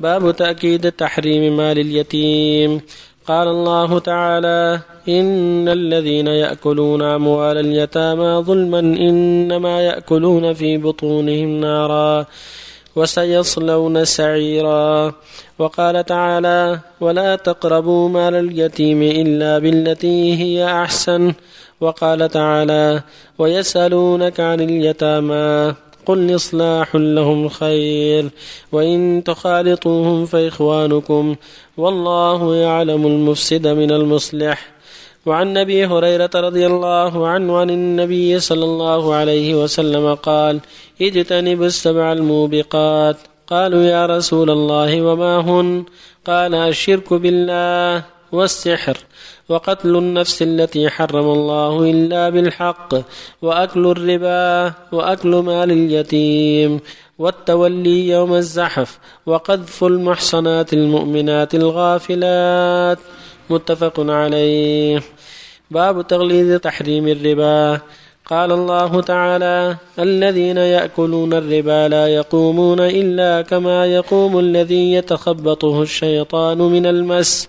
باب تأكيد تحريم مال اليتيم. قال الله تعالى إن الذين يأكلون أموال اليتامى ظلما إنما يأكلون في بطونهم نارا وسيصلون سعيرا. وقال تعالى ولا تقربوا مال اليتيم إلا بالتي هي أحسن. وقال تعالى ويسألونك عن اليتامى. قل إصلاح لهم خير وإن تخالطوهم فإخوانكم والله يعلم المفسد من المصلح. وعن أبي هريرة رضي الله عنه عن النبي صلى الله عليه وسلم قال اجتنبوا السبع الموبقات. قالوا يا رسول الله وما هن؟ قال الشرك بالله. والسحر. وقتل النفس التي حرم الله إلا بالحق وأكل الربا وأكل مال اليتيم والتولي يوم الزحف وقذف المحصنات المؤمنات الغافلات. متفق عليه. باب تغليظ تحريم الربا. قال الله تعالى الذين يأكلون الربا لا يقومون إلا كما يقوم الذي يتخبطه الشيطان من المس.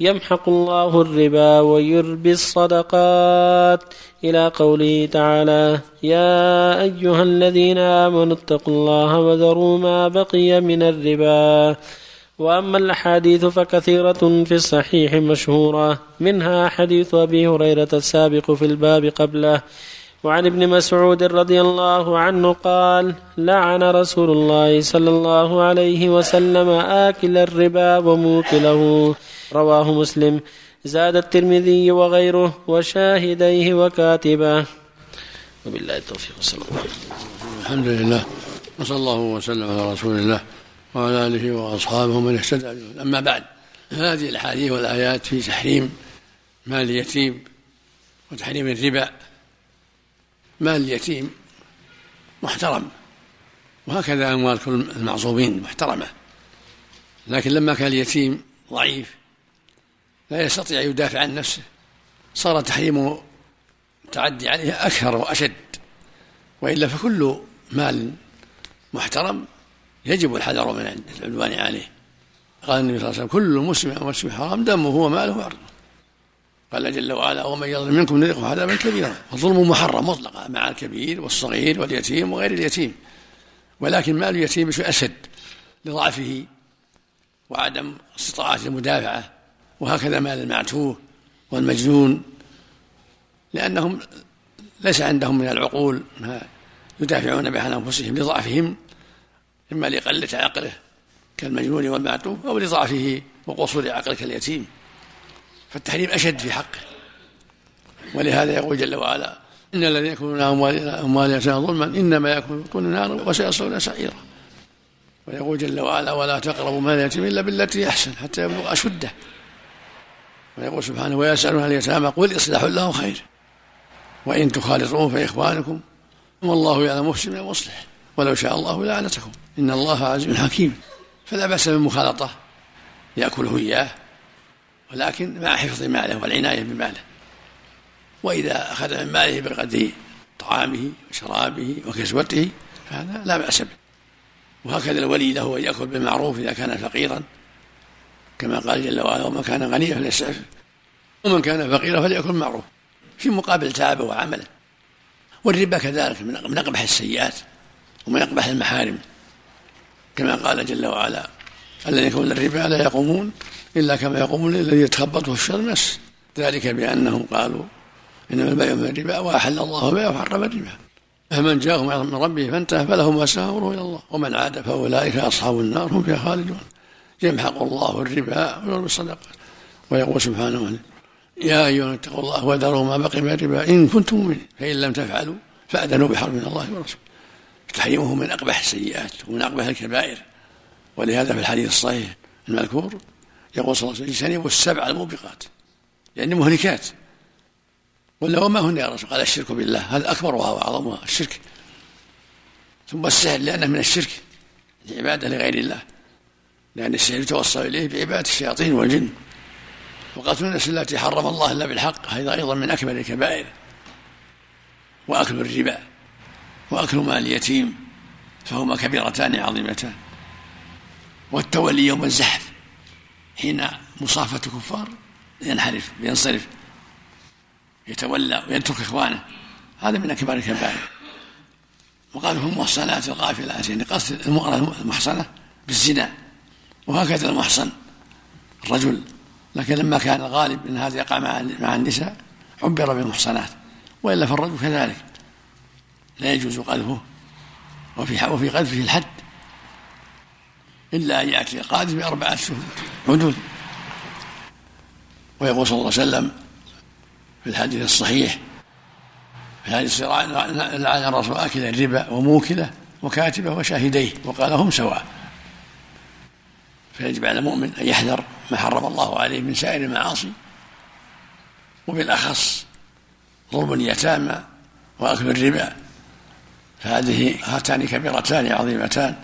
يمحق الله الربا ويربي الصدقات. إلى قوله تعالى يا أيها الذين آمنوا اتقوا الله وذروا ما بقي من الربا. وأما الأحاديث فكثيرة في الصحيح مشهورة. منها حديث أبي هريرة السابق في الباب قبله. وعن ابن مسعود رضي الله عنه قال لعن رسول الله صلى الله عليه وسلم آكل الربا وموكله. رواه مسلم. زاد الترمذي وغيره وشاهديه وكاتبه. وبالله التوفيق. وسلم. الحمد لله. وصلى الله وسلم على رسول الله وعلى آله وأصحابه من اهتدى أما بعد هذه الأحاديث والآيات في تحريم مال اليتيم وتحريم الربا مال اليتيم محترم وهكذا أموال كل المعصوبين محترمة لكن لما كان اليتيم ضعيف لا يستطيع يدافع عن نفسه صار تحريم التعدي عليه أكثر وأشد وإلا فكل مال محترم يجب الحذر من العدوان عليه. قال النبي صلى الله عليه وسلم كل مسلم أو مسلم حرام دمه وماله وعرضه قال جل وعلا ومن يظلم منكم نذقه عذابا كبيرا الظلم محرم مطلقا مع الكبير والصغير واليتيم وغير اليتيم. ولكن مال اليتيم أشد لضعفه وعدم استطاعة المدافعة. وهكذا مال المعتوه والمجنون. لأنهم ليس عندهم من العقول ما يدافعون به عن أنفسهم لضعفهم. إما لقلة عقله كالمجنون والمعتوه أو لضعفه وقصور عقله كاليتيم فالتحريم أشد في حقه. ولهذا يقول جل وعلا إن الذين يأكلون أموال أموال ظلما إنما يأكلون بطون النار وسيصلون سعيرا. ويقول جل وعلا ولا تقربوا مال اليتيم إلا بالتي أحسن حتى يبلغ أشده. ويقول سبحانه ويسألون اليتامى قل إصلاح له خير. وإن تخالطوهم فإخوانكم والله يعلم مفسد من المصلح ولو شاء الله لعنتكم. إن الله عزيز حكيم. فلا بأس بالمخالطة يأكله إياه. ولكن مع حفظ ماله والعناية بماله. وإذا أخذ من ماله بقدر طعامه وشرابه وكسوته فهذا لا بأس به. وهكذا الولي له أن يأكل بالمعروف إذا كان فقيرا. كما قال جل وعلا ومن كان غنيا فليستعفف ومن كان فقيرا فليأكل معروف في مقابل تعبه وعمله. والربا كذلك من أقبح السيئات ومن أقبح المحارم. كما قال جل وعلا الذين يكون الربا لا يقومون إلا كما يقوم الذي يتخبطه الناس ذلك بأنهم قالوا إنما البيع من الربا وأحل الله البيع وحرم الربا. فمن جاءه من ربه فانتهى فله ما سهره إلى الله. ومن عاد فأولئك أصحاب النار هم فيها خالدون. يمحق الله الربا ويربي الصدقات. ويقول سبحانه وتعالى يا أيها اتقوا الله وذروا ما بقي من الربا إن كنتم مؤمنين. فإن لم تفعلوا فأذنوا بحرب من الله ورسوله. تحريمه من أقبح السيئات ومن أقبح الكبائر. ولهذا في الحديث الصحيح المذكور يقول صلى الله عليه وسلم اجتنبوا السبع الموبقات. يعني مهلكات. ولا وما هن يا رسول قال الشرك بالله. هذا أكبر وهو أعظمها الشرك. ثم السحر لأنه من الشرك العبادة لغير الله. لأن السحر يتوصل إليه بعبادة الشياطين والجن. وقتل النفس التي حرم الله إلا بالحق هذا أيضا من أكبر الكبائر. وأكل الربا. وأكل مال اليتيم فهما كبيرتان عظيمتان. والتولي يوم الزحف. حين مصافة الكفار ينحرف ينصرف يتولى ويترك إخوانه. هذا من أكبر الكبائر. وقال هم محصنات الغافلات يعني قصد المرأة المحصنة بالزنا. وهكذا المحصن الرجل. لكن لما كان الغالب إن هذا يقع مع مع النساء عبر بالمحصنات. وإلا فالرجل كذلك. لا يجوز قذفه وفي وفي قذفه الحد. إلا أن يأتي القاذف باربعه شهود. حدود. ويقول صلى الله عليه وسلم في الحديث الصحيح في هذه الصراع لعن الرسول آكل الربا وموكله وكاتبه وشاهديه وقال هم سواء. فيجب على المؤمن أن يحذر ما حرم الله عليه من سائر المعاصي وبالأخص ظلم اليتامى وأكل الربا. فهذه هاتان كبيرتان عظيمتان.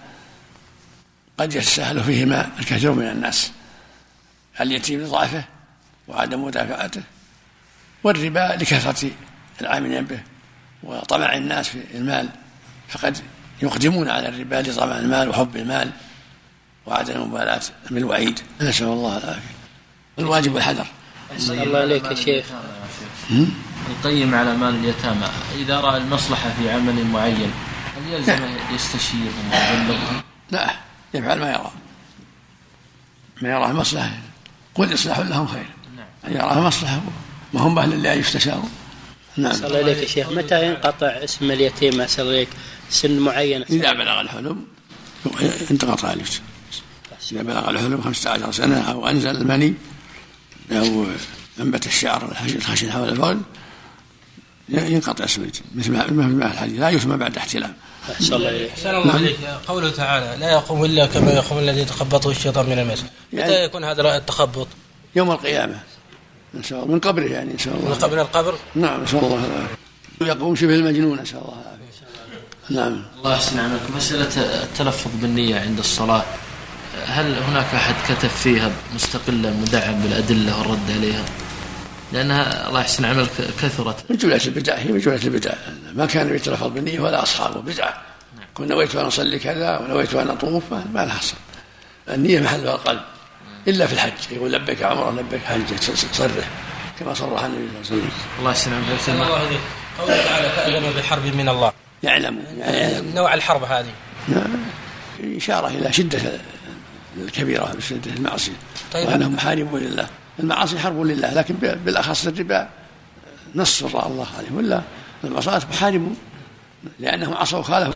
قد يتساهل فيهما الكثير من الناس. اليتيم لضعفه وعدم مدافعته والربا لكثرة العاملين به وطمع الناس في المال. فقد يقدمون على الربا لطمع المال وحب المال وعدم المبالاة بالوعيد. نسأل الله العافية. الواجب الحذر الله عليك يا شيخ. القيم على مال اليتامى. إذا رأى المصلحة في عمل معين هل يلزم يستشيرهم؟ ويبلغهم؟ لا. يفعل ما يرى. ما يراه مصلحة قل إصلاح لهم خير. نعم. أن يراه مصلحة. ما هم أهل الله يستشاروا نعم. الله عليك يا شيخ. متى ينقطع اسم اليتيم؟ أسأل عليك. سن معين. إذا بلغ الحلم انتقطع الاسم إذا بلغ الحلم 15 سنة أو أنزل المني أو أنبت الشعر الخشن حول الفرد ينقطع اسم مثل ما الحديث. لا يسمى بعد احتلام. أحسن الله عليك قوله تعالى لا يقوم إلا كما يقوم الذي يتخبطه الشيطان من المس يعني متى يكون هذا التخبط؟ يوم القيامة. نسأل الله. من قبره يعني نسأل الله. من قبل القبر؟ نعم نسأل الله. العافية يقوم شبه المجنون نسأل الله. العافية نعم. الله يحسن عنك. مسألة التلفظ بالنية عند الصلاة. هل هناك أحد كتب فيها مستقلة مدعم بالأدلة والرد عليها؟ لأنها الله يحسن عملك كثرت. من جملة البدع هي من جملة البدع. ما كان يتلفظ بالنية ولا أصحابه بدعة. كن نويت أن أصلي كذا ونويت أن أطوف ما لها أصل النية محلها القلب إلا في الحج. يقول لبيك عمره لبيك حجة صرح. كما صرح النبي صلى الله عليه وسلم. الله يحسن عملك. قوله تعالى فأذن بحرب من الله. يعلم يعني نوع الحرب هذه. إشارة إلى شدة الكبيرة شدة المعصية. طيب. وأنهم محاربون لله. المعاصي حرب لله لكن بالأخص الربا نص الله عليه ولا؟ المعصية محاربون لأنهم عصوا خالفوا